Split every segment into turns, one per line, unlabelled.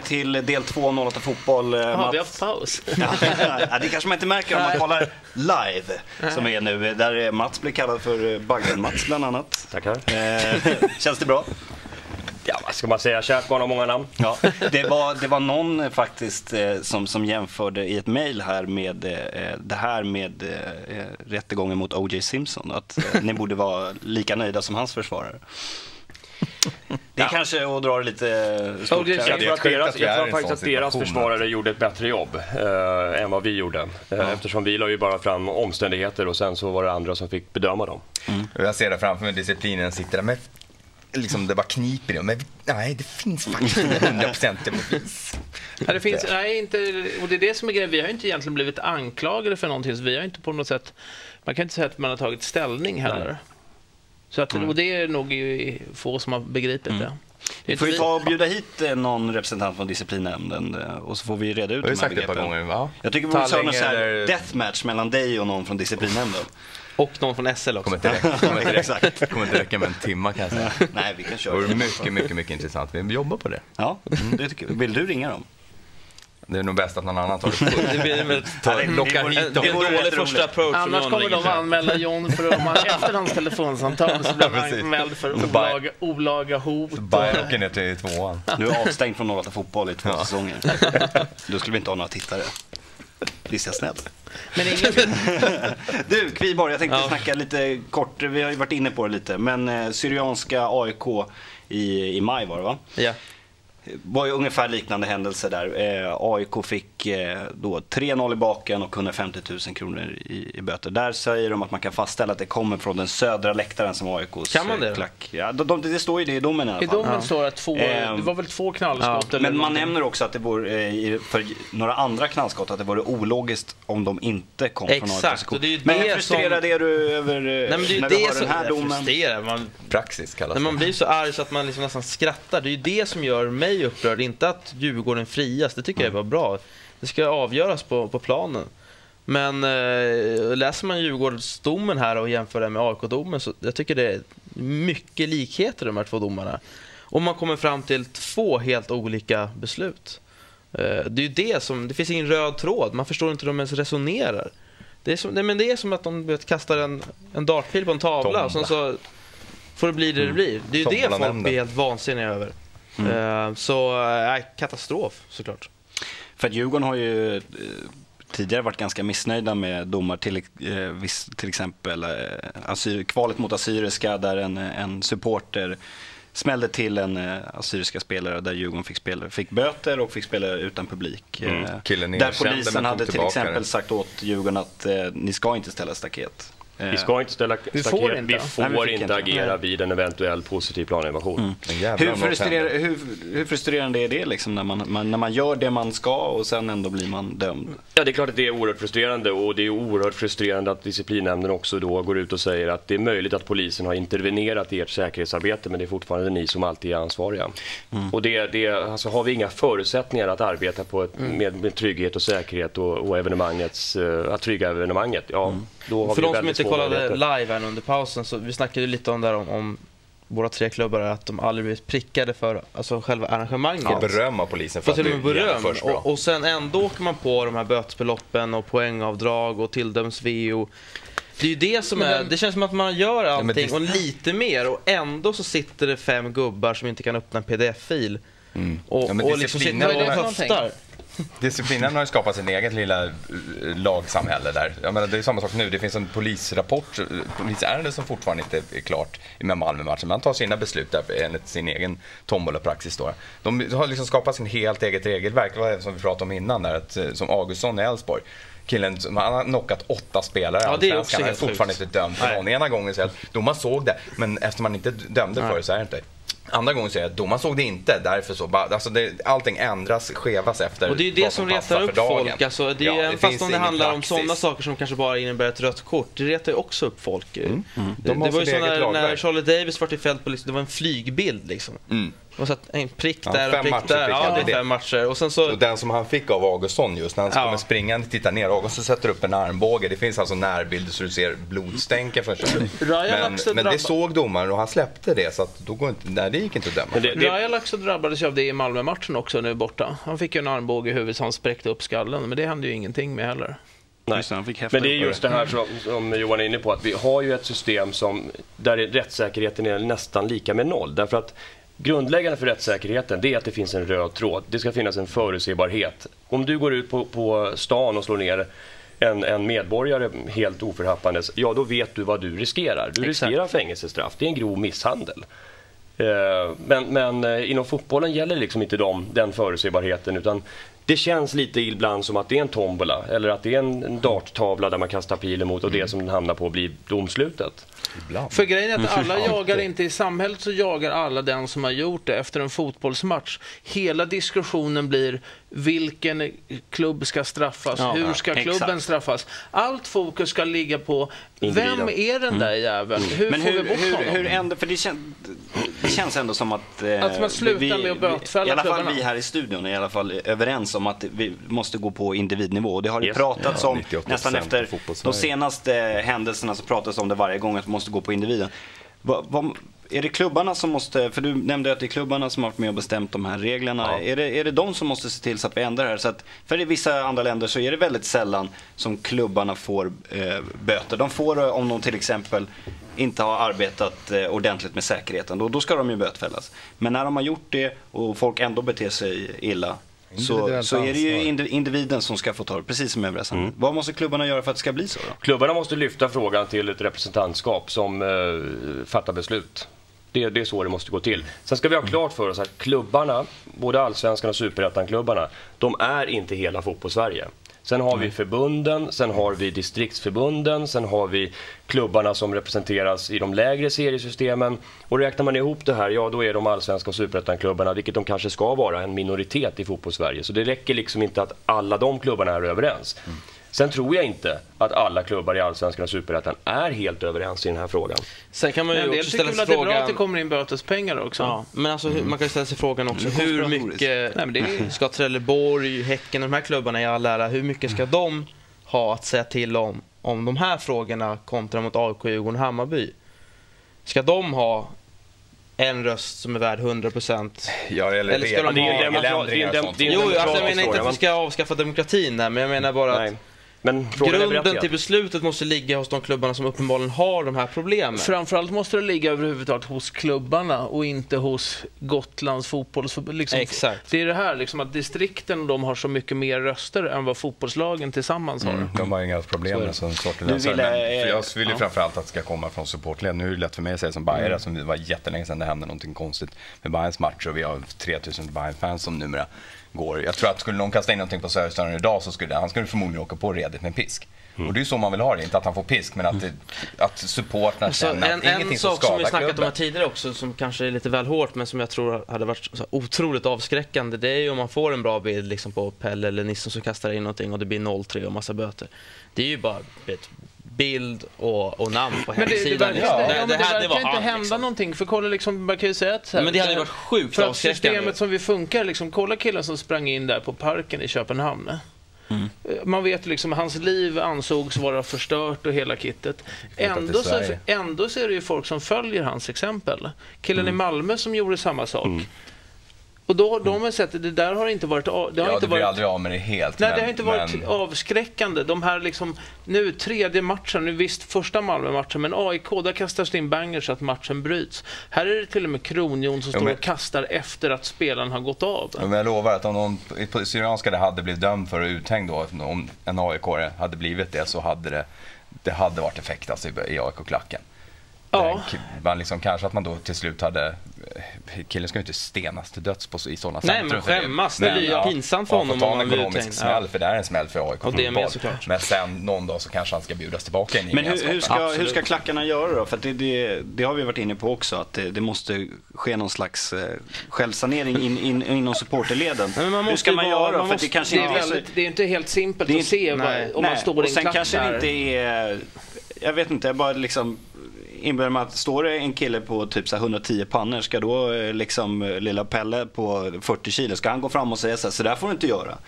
tillbaka till del 2 av 08 Fotboll. eh,
Ja,
Mats.
vi har haft paus.
ja, det kanske man inte märker om man kollar live, som är nu. Där Mats blir kallad för eh, Baggen-Mats bland annat.
Tackar.
Eh, känns det bra?
Ja, vad ska man säga? Kärt barn har många namn.
Ja, det var, det var någon faktiskt som, som jämförde i ett mejl här med det här med eh, rättegången mot O.J. Simpson. Att ni borde vara lika nöjda som hans försvarare. Det är kanske att dra det lite eh, stort.
Jag
det
tror, att deras, jag tror faktiskt att deras försvarare gjorde ett bättre jobb eh, än vad vi gjorde. Eh, Eftersom vi la ju bara fram omständigheter och sen så var det andra som fick bedöma dem.
Och Jag ser det framför mig, disciplinen sitter där med Liksom det bara kniper i dem. Men nej, det finns faktiskt inte 100% bevis.
Ja, det finns, nej, inte, och det är det som är grejen. Vi har inte egentligen blivit anklagade för någonting. Så vi har inte på något sätt... Man kan inte säga att man har tagit ställning heller. Så att, och det är nog få som har begripit det. det.
Vi får ju
vi-
ta och bjuda hit eh, någon representant från disciplinnämnden eh, och så får vi reda ut de här
det
begreppen.
gånger. Ja.
Jag tycker vi borde köra någon
Talling
sån här
eller-
deathmatch mellan dig och någon från disciplinnämnden.
Och någon från SL också.
Kommer inte räcka, kommer inte räcka, kommer inte räcka med en timma kan jag säga.
Nej, vi kan
Det
köra.
vore mycket, mycket, mycket intressant. Vi jobbar på det.
Ja, det tycker jag. Vill du ringa dem?
Det är nog bäst att någon annan tar det.
Det blir väl
Ja, det- vore-
hit
det
dem. Det är en dålig första approach
Annars kommer de anmäla John för han efter hans telefonsamtal så blir han anmäld för
Så
olaga, olaga hot. och-
Bayern åker ner till tvåan.
Du är avstängd från 08 Fotboll i två säsonger. Då skulle vi inte ha några tittare. Visst är jag snäll?
Men ingen,
Du, Kviborg, jag tänkte
Ja.
snacka lite kort. Vi har ju varit inne på det lite. Men eh, Syrianska AIK i, i maj var det va?
Ja.
Var ju ungefär liknande händelse där. Eh, AIK fick eh, då 3-0 i baken och 150 000 kronor i, i böter. Där säger de att man kan fastställa att det kommer från den södra läktaren som AIKs
Kan man det
eh,
då?
klack. Ja, de, de, det står ju det i domen i alla
I
fall.
domen står det att två,
Ehm,
det var väl två knallskott eller
Men man
någonting.
nämner också att det vore, eh, i- för några andra knallskott, att det vore ologiskt om de inte kom från
Exakt,
AIKs
och det
Men
det
hur frustrerad är du över eh,
Nej, men det är
när du
det
hör
som
den här domen?
Man,
Praxis kallas
när man
det.
blir så arg så att man liksom nästan skrattar. Det är ju det som gör mig upprörd. Inte att Djurgården frias, det tycker jag var bra. Det ska avgöras på, på planen. Men eh, läser man Djurgårdsdomen här och jämför den med AIK-domen så jag tycker det är mycket likheter de här två domarna. Och man kommer fram till två helt olika beslut. Eh, det är det som, det finns ingen röd tråd, man förstår inte hur de ens resonerar. Det är som, nej, men det är som att de vet, kastar en, en dartpil på en tavla
Tombola.
och sen så får det bli det det blir. Det är ju det folk blir helt vansinniga över. Eh, så, eh, katastrof såklart.
För att Djurgården har ju eh, tidigare varit ganska missnöjda med domar, till, eh, viss, till exempel eh, asyr, kvalet mot Assyriska där en, en supporter smällde till en eh, assyriska spelare där Djurgården fick, spela, fick böter och fick spela utan publik.
Mm.
Eh, där polisen hade till exempel
det.
sagt åt Djurgården att eh, ni ska inte ställa staket. Eh,
Vi ska inte ställa
Vi får inte.
Vi
Nej,
får
vi fick
inte agera
Nej.
vid en eventuell positiv planinvasion.
Jävla
hur, frustrer, hur, hur frustrerande är det liksom när man, man, när man gör det man ska och sen ändå blir man dömd?
Ja, det är klart att det är oerhört frustrerande och det är oerhört frustrerande att disciplinnämnden också då går ut och säger att det är möjligt att polisen har intervenerat i ert säkerhetsarbete men det är fortfarande ni som alltid är ansvariga. Och det, det, alltså, har vi inga förutsättningar att arbeta på ett, med, med trygghet och säkerhet och, och evenemangets, eh, att trygga evenemanget, ja då har
För
vi väldigt små
kollade live här under pausen, så vi snackade ju lite om där om, om våra tre klubbar, att de aldrig blivit prickade för alltså, själva arrangemanget.
Får beröm av polisen för
Får
att
och
du
beröm. Och, och sen ändå åker man på de här bötesbeloppen och poängavdrag och tilldöms VO. Det är ju det som är, det känns som att man gör allting och lite mer och ändå så sitter det fem gubbar som inte kan öppna en pdf-fil. Och,
Mm. Ja, men
och liksom sitter och
för
höftar.
Disciplinen har ju skapat sin eget lilla eh, lagsamhälle där. Jag menar, det är samma sak nu. Det finns en polisrapport, eh, polisärende som fortfarande inte är klart med Malmö-matchen. Man tar sina beslut där enligt sin egen tombolapraxis. Då. De har liksom skapat sin helt eget regelverk. Det var det som vi pratade om innan där, att, eh, som Augustsson i Elfsborg. Killen, han har knockat åtta spelare
Ja, det är också.
Han är fortfarande
sjukt.
inte dömd för
Nej.
någon. Ena gången säger att domaren såg det, men efter man inte dömde för det så är det inte. Andra gången säger jag att domaren såg det inte, därför så. Alltså det, allting ändras, skevas efter
Och det är ju det som
passar
retar
för
upp folk. Alltså, det är,
Ja, det
fast om det handlar om
praxis.
sådana saker som kanske bara innebär ett rött kort. Det retar ju också upp folk. Det,
Mm. De
det var ju så när, när. Charlie Davis var i fält på, liksom, det var en flygbild liksom.
Mm.
Och så att en prick
Ja,
där och
fem
prick
matcher
där. Ja, det är fem matcher. Och sen så...
Och den som han fick av Augustsson just, när han
Ja.
kommer springande tittar ner. Augustsson sätter upp en armbåge. Det finns alltså närbilder så du ser blodstänken först.
Ryan
Men, men det såg domaren och han släppte det så att då går inte, nej, det gick inte att döma.
Det, det,
Rajalak också drabbades ju av det i Malmö-matchen också nu borta. Han fick ju en armbåge i huvudet så han spräckte upp skallen, men det hände ju ingenting med heller.
nej. Men det är just det här som, som Johan är inne på, att vi har ju ett system som, där rättssäkerheten är nästan lika med noll. Därför att grundläggande för rättssäkerheten det är att det finns en röd tråd. Det ska finnas en förutsebarhet. Om du går ut på, på stan och slår ner en, en medborgare helt oförhappandes, ja då vet du vad du riskerar. Du
Exakt.
riskerar fängelsestraff. Det är en grov misshandel. Eh, men, men eh, inom fotbollen gäller liksom inte de, den förutsägbarheten utan det känns lite ibland som att det är en tombola eller att det är en, darttavla där man kastar pilen mot och det som den hamnar på blir domslutet.
Ibland.
För grejen är att alla
Alltid.
jagar inte i samhället så jagar alla den som har gjort det efter en fotbollsmatch. Hela diskussionen blir vilken klubb ska straffas,
Ja,
hur ska
exakt.
klubben straffas. Allt fokus ska ligga på
Individen.
vem är den där jäveln? Hur
Men
får
hur,
vi bort
hur,
honom?
hur ändå, för det, kän, det känns ändå som att... eh,
Att man slutar med att bötfälla
I alla fall
klubbarna.
vi här i studion är i alla fall överens om att vi måste gå på individnivå. Och det har det
Yes.
pratats
Ja,
om
98%
nästan efter de senaste händelserna så pratas om det varje gång att vi måste gå på individen. Vad, vad, är det klubbarna som måste, för du nämnde att det är klubbarna som har varit med och bestämt de här reglerna.
Ja.
Är, det, är det de som måste se till så att vi ändrar det här? Så att, för i vissa andra länder så är det väldigt sällan som klubbarna får eh, böter. De får eh, om de till exempel inte har arbetat eh, ordentligt med säkerheten. Då, då ska de ju bötfällas. Men när de har gjort det och folk ändå beter sig illa så, så är det ju individen som ska få ta det, precis som i övriga samhället. Vad måste klubbarna göra för att det ska bli så då?
Klubbarna måste lyfta frågan till ett representantskap som eh, fattar beslut. Det, det är så det måste gå till. Sen ska vi ha klart för oss att klubbarna, både allsvenskan och superettan-klubbarna, de är inte hela fotbollssverige. Sen har vi förbunden, sen har vi distriktsförbunden, sen har vi klubbarna som representeras i de lägre seriesystemen. Och räknar man ihop det här, ja då är de allsvenska och superettan-klubbarna, vilket de kanske ska vara, en minoritet i fotbollssverige. Så det räcker liksom inte att alla de klubbarna är överens. Sen tror jag inte att alla klubbar i Allsvenskan och Superettan är helt överens i den här frågan.
Sen kan man ju också ställa sig
att det är bra
frågan...
att det kommer in bötespengar också.
Ja, men alltså, hur- man kan ju ställa sig frågan också,
Mm,
hur mycket
Nej, men det är-
ska Trelleborg, Häcken, de här klubbarna i all ära, hur mycket ska de ha att säga till om, om de här frågorna kontra mot AIK, Djurgården, Hammarby? Ska de ha en röst som är värd 100%?
Ja, eller,
Eller ska de
regler-
ha-
Det är en det är en
regeländringar och
dem-
sånt.
det är en
Jo, alltså, jag
demokratisk
menar inte
fråga,
att vi ska avskaffa demokratin där, men jag menar bara att
Nej. Men
grunden till beslutet måste ligga hos de klubbarna som uppenbarligen har de här problemen.
Framförallt måste det ligga överhuvudtaget hos klubbarna och inte hos Gotlands fotbollsförbund. Liksom,
Exakt.
Det är det här liksom, att distrikten de har så mycket mer röster än vad fotbollslagen tillsammans har.
Mm, de har inga problem med Men för
eh,
jag vill ju
ja.
framförallt att det ska komma från supportled. Nu är det lätt för mig att säga som Bajare, som det var jättelänge sedan det hände någonting konstigt med Bayerns matcher och vi har 3000 Bayern-fans som numera går. Jag tror att skulle någon kasta in någonting på Söderström idag så skulle han skulle förmodligen åka på redigt med pisk. Och det är ju så man vill ha det, inte att han får pisk men att, det, att supportrarna
Alltså,
känner
en,
att
en
ingenting som
sak som vi snackat om
klubben.
här tidigare också, som kanske är lite väl hårt, men som jag tror hade varit så otroligt avskräckande, det är ju om man får en bra bild liksom på Pelle eller Nissen som kastar in någonting och det blir 0-3 och massa böter. Det är ju bara bild och, och namn på
Men det, det
hemsidan.
verkar,
liksom.
ja,
det, det,
det
här, det
verkar inte hända
liksom.
någonting. För kolla, liksom, man kan ju säga att... här,
Men det hade ju varit sjukt
För att systemet som vi funkar, liksom, kolla killen som sprang in där på parken i Köpenhamn.
Mm.
Man vet ju liksom, hans liv ansågs vara förstört och hela kittet. Ändå så, ändå så är det ju folk som följer hans exempel. Killen
Mm.
i Malmö som gjorde samma sak. Och då, de har sett att det där har inte varit... Det har
Ja,
inte
du blir
varit
aldrig av med det helt.
Nej,
men,
det har inte varit
men,
avskräckande. De här liksom, nu tredje matchen, nu visst första Malmö-matchen, men AIK, där kastas det in bangers så att matchen bryts. Här är det till och med Kronjon som
Ja,
står
men-
och kastar efter att spelaren har gått av.
Ja, men jag lovar att om någon Syrianska hade blivit dömd för uthängd då, om en aik hade blivit det så hade det, det hade varit effekt alltså, i AIK-klacken.
Ja.
Man liksom, kanske att man då till slut hade, killen ska ju inte stenas till döds på, i sådana
Nej,
centrum
men
för det.
skämmas. Det blir ju pinsamt för
ja,
honom
får ta en ekonomisk smäll,
Ja.
för det är en smäll för AIK
Och det med såklart.
Men sen någon dag så kanske han ska bjudas tillbaka in i
Men hur, hur, ska, hur ska klackarna göra då? För det, det, det har vi varit inne på också, att det, det måste ske någon slags eh, självsanering in, in, inom supporterleden.
Nej, men man
hur
måste
ska man göra?
man
för att det
måste-
kanske
Det
inte
är, väldigt, det är inte helt simpelt att se vad,
nej.
om man
Nej,
står i
och
en
sen
klack
kanske det inte är... Jag vet inte, jag bara liksom inbillar mig att står det en kille på typ så här 110 pannor, ska då eh, liksom eh, lilla Pelle på 40 kilo, ska han gå fram och säga så här, så där får du inte göra?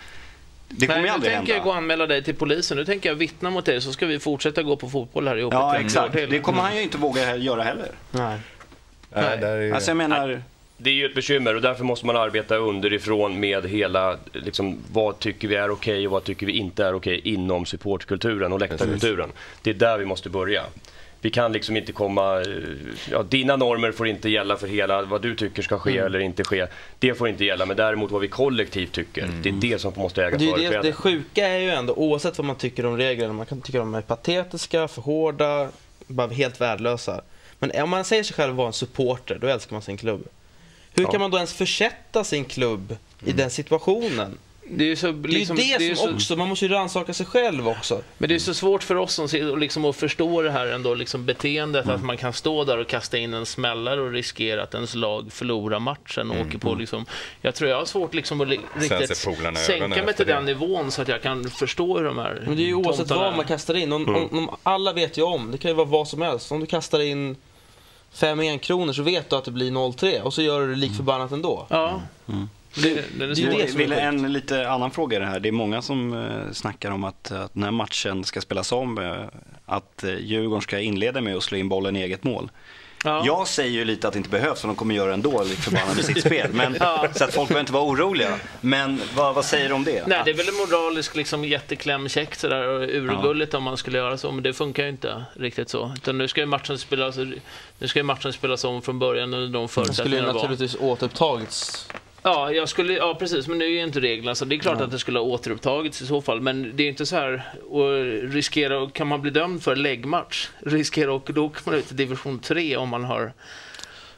Det kommer ju
Nej, nu
aldrig
tänker jag gå och anmäla dig till polisen. Nu tänker jag vittna mot dig så ska vi fortsätta gå på fotboll här ihop.
Ja, exakt.
till.
Det kommer han ju inte våga göra heller.
Nej.
Nej,
Alltså jag menar,
Det är ju ett bekymmer och därför måste man arbeta underifrån med hela, liksom, vad tycker vi är okej och vad tycker vi inte är okej inom supportkulturen och läktarkulturen. Det är där vi måste börja. Vi kan liksom inte komma, eh, ja, dina normer får inte gälla för hela, vad du tycker ska ske eller inte ske. Det får inte gälla, men däremot vad vi kollektivt tycker, det är det som måste äga
Det, ju det,
företräde.
det sjuka är ju ändå, oavsett vad man tycker om reglerna, man kan tycka de är patetiska, för hårda, bara helt värdelösa. Men om man säger sig själv vara en supporter, då älskar man sin klubb. Hur
Ja.
kan man då ens försätta sin klubb i den situationen?
Det är ju så,
Det är
liksom,
ju det,
är
som
så,
också, man måste ju rannsaka sig själv också.
Men det är så svårt för oss som ser, liksom, att förstå det här ändå, liksom beteendet
Mm.
att man kan stå där och kasta in en smällare och riskera att ens lag förlorar matchen och åker på liksom. Jag tror jag har svårt liksom att riktigt sänka mig till
det.
den nivån så att jag kan förstå hur de här
Men det är ju oavsett vad man kastar in. Om, om, om, alla vet ju om, det kan ju vara vad som helst. Om du kastar in fem enkronor så vet du att det blir 0-3 och så gör du det lik förbannat ändå.
Ja. Det, det, det
det det
en lite annan fråga i det här. Det är många som eh, snackar om att, att när matchen ska spelas om, eh, att eh, Djurgården ska inleda med att slå in bollen i eget mål.
Ja.
Jag säger ju lite att det inte behövs, för de kommer göra ändå, lite förbannade med sitt spel. Men, Så att folk behöver inte vara oroliga. Men vad, vad säger du om det?
Nej, det är väl en moralisk liksom, jätteklämkäck sådär och urgulligt om man skulle göra så, men det funkar ju inte riktigt så. Utan nu ska ju matchen spelas, nu ska ju matchen spelas om från början under de
Det skulle ju
förutsättningarna var.
naturligtvis återupptagits.
Ja, jag skulle, ja, precis, men nu är ju inte reglerna så det är klart att det skulle ha återupptagits i så fall. Men det är inte så här, och riskera, kan man bli dömd för läggmatch, riskera och då kommer man ut i division 3 om man har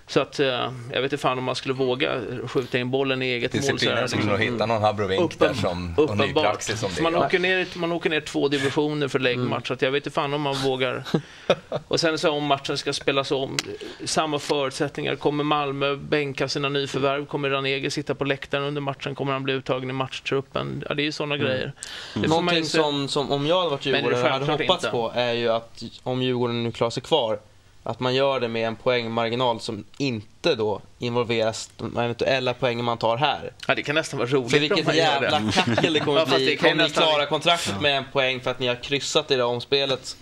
så att eh, jag vet inte fan om man skulle våga skjuta in bollen i eget mål. här,
Disciplinären skulle nog hitta någon Habrovink där som, och ny praxis om det.
Man åker, ner, man åker ner två divisioner för läggmatch, så att jag vet inte fan om man vågar. Och sen så om matchen ska spelas om, samma förutsättningar. Kommer Malmö bänka sina nyförvärv? Kommer Ranege sitta på läktaren under matchen? Kommer han bli uttagen i matchtruppen? Ja, det är ju sådana grejer. Det
Någonting
se.
som, som om jag hade varit Djurgården hade hoppats
inte.
på är ju att om Djurgården nu klarar sig kvar att man gör det med en poängmarginal som inte då involveras de eventuella poängen man tar här.
Ja, det kan nästan vara roligt
För vilket jävla
det.
kackel det kommer
Ja, fast
bli.
det kan ju
Kommer ni klara kontraktet med en poäng för att ni har kryssat i det omspelet?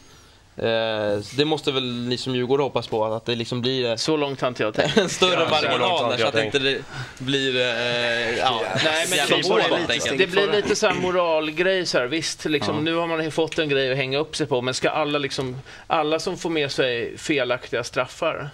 Eh, så det måste väl ni som Djurgården hoppas på, att det liksom blir eh,
Så långt har inte jag tänkt.
en större
Ja, så
marginal
inte
så
jag
att inte det blir... Eh, ja,
Nej, men
jävla
det, lite, det blir lite så här moralgrej så här, visst, liksom, nu har man fått en grej att hänga upp sig på, men ska alla liksom, alla som får med sig felaktiga straffar,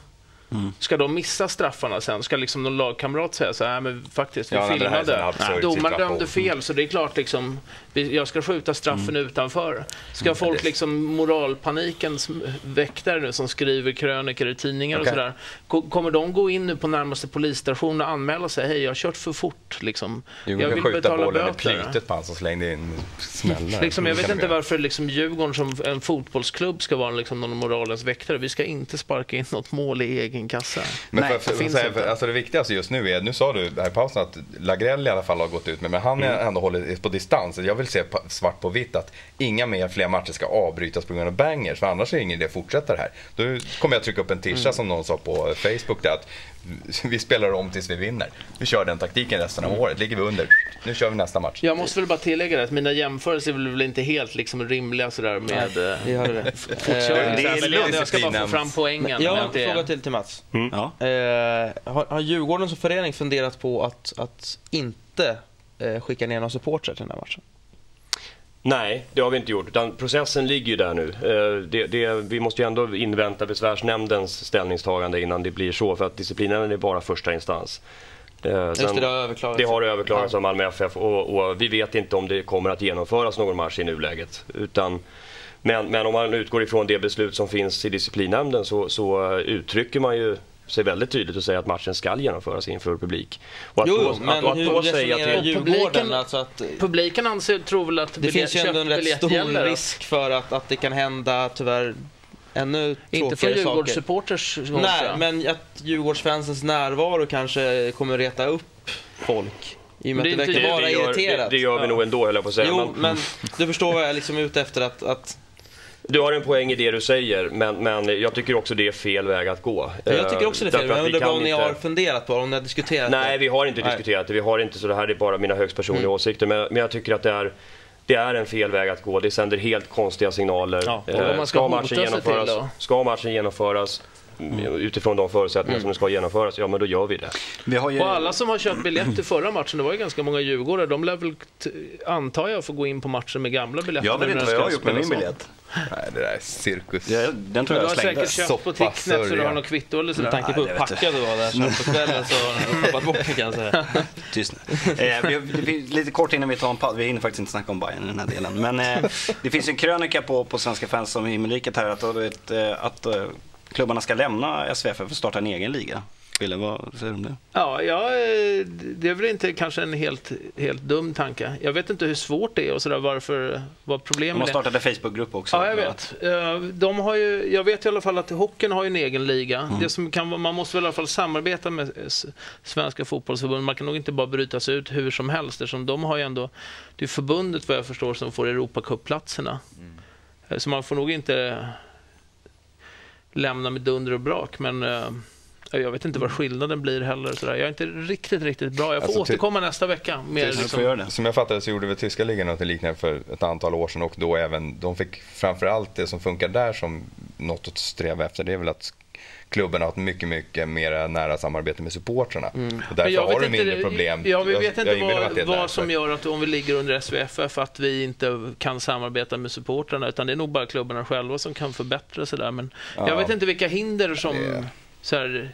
ska de missa straffarna sen? Ska liksom någon lagkamrat säga så här, men faktiskt, vi
Ja,
filmade, domaren dömde fel, så det är klart liksom, jag ska skjuta straffen utanför. Ska
Mm,
folk liksom, moralpanikens väktare nu som skriver krönikor i tidningar och
Okej.
sådär, ko- kommer de gå in nu på närmaste polisstation och anmäla sig, hej jag har kört för fort liksom.
Djurgården
Jag
kan
vill
skjuta
betala
bollen i
böter.
plytet på han som slängde in smällar.
Liksom, jag vet
kan
inte varför liksom Djurgården som en fotbollsklubb ska vara liksom någon moralens väktare. Vi ska inte sparka in något mål i egen kassa.
Men
Nej,
för,
det
för,
finns
för, alltså det viktigaste just nu är, nu sa du här i pausen att Lagrell i alla fall har gått ut med, men han är ändå håller på distans. Jag vill se svart på vitt att inga mer fler matcher ska avbrytas på grund av bangers, för annars är det ingen idé att fortsätta det här. Då kommer jag trycka upp en tisha som någon sa på Facebook där att vi spelar om tills vi vinner. Vi kör den taktiken resten av året. Ligger vi under, nu kör vi nästa match.
Jag måste väl bara tillägga det att mina jämförelser är väl inte helt liksom rimliga sådär med eh,
Vi hörde det.
är
Men jag, ska bara få fram poängen.
Jag har en fråga till till Mats.
Ja.
Eh, har, har Djurgården som förening funderat på att, att inte eh, skicka ner några supportrar till den här matchen?
Nej, det har vi inte gjort. Utan processen ligger ju där nu. Eh, Det, det, vi måste ju ändå invänta besvärsnämndens ställningstagande innan det blir så. För att disciplinen är bara första instans. Eh,
Just
sen-
det, det har överklagats.
det har överklagats av Malmö FF och, och vi vet inte om det kommer att genomföras någon match i nuläget. Utan, men, men om man utgår ifrån det beslut som finns i disciplinnämnden så, så uttrycker man ju sig väldigt tydligt och säger att matchen ska genomföras inför publik. Och att
Jo,
då- att-
men
och att
hur
då säga
resonerar
till-
Djurgården?
Publiken-
Alltså att,
Publiken anser, tror väl att
det
biljett-
finns ju ändå en rätt stor
gäller.
risk för att, att det kan hända tyvärr ännu
Inte för. Djurgårdssupporters
Nej, men att Djurgårdsfansens närvaro kanske kommer reta upp folk. I och med
Men
att
det
det
är
verkar vara
det, gör, det,
irriterat.
det gör vi
Ja.
nog ändå höll jag på att säga.
Jo,
men-
men du förstår vad jag är liksom ute efter att, att
Du har en poäng i det du säger, men, men jag tycker också det är fel väg att gå.
Jag tycker också det är fel, men jag
vi
undrar
kan
vad ni
inte-
har funderat på, om ni har diskuterat
Nej,
det.
vi har inte
Nej.
diskuterat det. Vi har inte, så det här är bara mina högst personliga
Mm.
åsikter. Men, men jag tycker att det är, det är en fel väg att gå. Det sänder helt konstiga signaler.
Ja,
och om man ska
matchen
sig till
genomföras,
då?
ska matchen genomföras utifrån de förutsättningar som den ska genomföras, ja men då gör vi det.
Vi har ju...
Och alla som har köpt biljett till förra matchen, det var ju ganska många djurgårdare, de lär väl, antar jag, få gå in på matchen med gamla biljetter.
Jag vet inte vad jag har
det
gjort med min biljett.
Nej, det där är cirkus.
Jag, den tror
Du
jag
har
slängde.
säkert köpt på Ticknet så du har något kvitto eller
Med
sådär.
tanke på hur
det
packad du var där på kvällen så har du tappat bort det kan jag säga.
Tyst nu. Eh, vi, vi, lite kort innan vi tar en paus, vi hinner faktiskt inte snacka om Bayern i den här delen. Men eh, det finns en krönika på, på Svenska fans som himmelriket här att, du eh, att eh, klubbarna ska lämna SVF för att starta en egen liga. Wille, vad säger du om det?
Ja, ja, det är väl inte kanske en helt, helt dum tanke. Jag vet inte hur svårt det är och sådär, varför, vad
De
problemet
har
är.
startat en Facebookgrupp också.
Ja, jag vet. Eh, De har ju, jag vet i alla fall att hockeyn har en egen liga.
Mm.
Det som kan, man måste väl i alla fall samarbeta med Svenska fotbollsförbundet. Man kan nog inte bara bryta sig ut hur som helst eftersom de har ju ändå, det är förbundet vad jag förstår som får Europacupplatserna. Eh, Så man får nog inte lämna med dunder och brak. Men eh, jag vet inte vad skillnaden blir heller. Sådär. Jag är inte riktigt, riktigt bra. Jag får
Alltså,
återkomma nästa vecka. Med, liksom.
Som jag fattade så gjorde väl tyska ligan något liknande för ett antal år sedan och då även, de fick framförallt det som funkar där som något att sträva efter, det är väl att klubbarna har ett mycket, mycket mer nära samarbete med supportrarna. Och
Men
därför
jag
har du mindre problem.
Ja, vi
Jag-
vet
jag
inte
är
vad, vad som gör att om vi ligger under SVFF att vi inte kan samarbeta med supportrarna utan det är nog bara klubbarna själva som kan förbättra sig där. Men jag
Ja.
vet inte vilka hinder som...
Det-
Så här,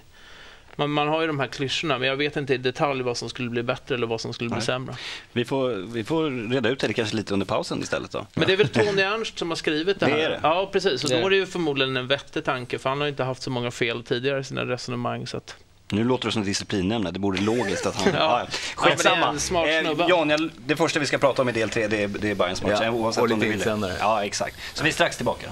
man, man har ju de här klyschorna men jag vet inte i detalj vad som skulle bli bättre eller vad som skulle bli
Nej.
sämre.
Vi får, vi får reda ut det kanske lite under pausen istället då.
Men det är väl Tony Ernst som har skrivit det här?
Det är det.
Ja, precis. Och
Det
då
är
det ju förmodligen en vettig tanke för han har ju inte haft så många fel tidigare i sina resonemang. Så att...
Nu låter det som ett disciplinnämne, det borde logiskt att han...
Ja.
ja.
Ja,
Skitsamma.
smart
Eh. Jan, jag, det första vi ska prata om i del tre, det är, det är Bayerns match.
Ja,
oavsett
och
om du vill. Ja, exakt. Så vi är strax tillbaka.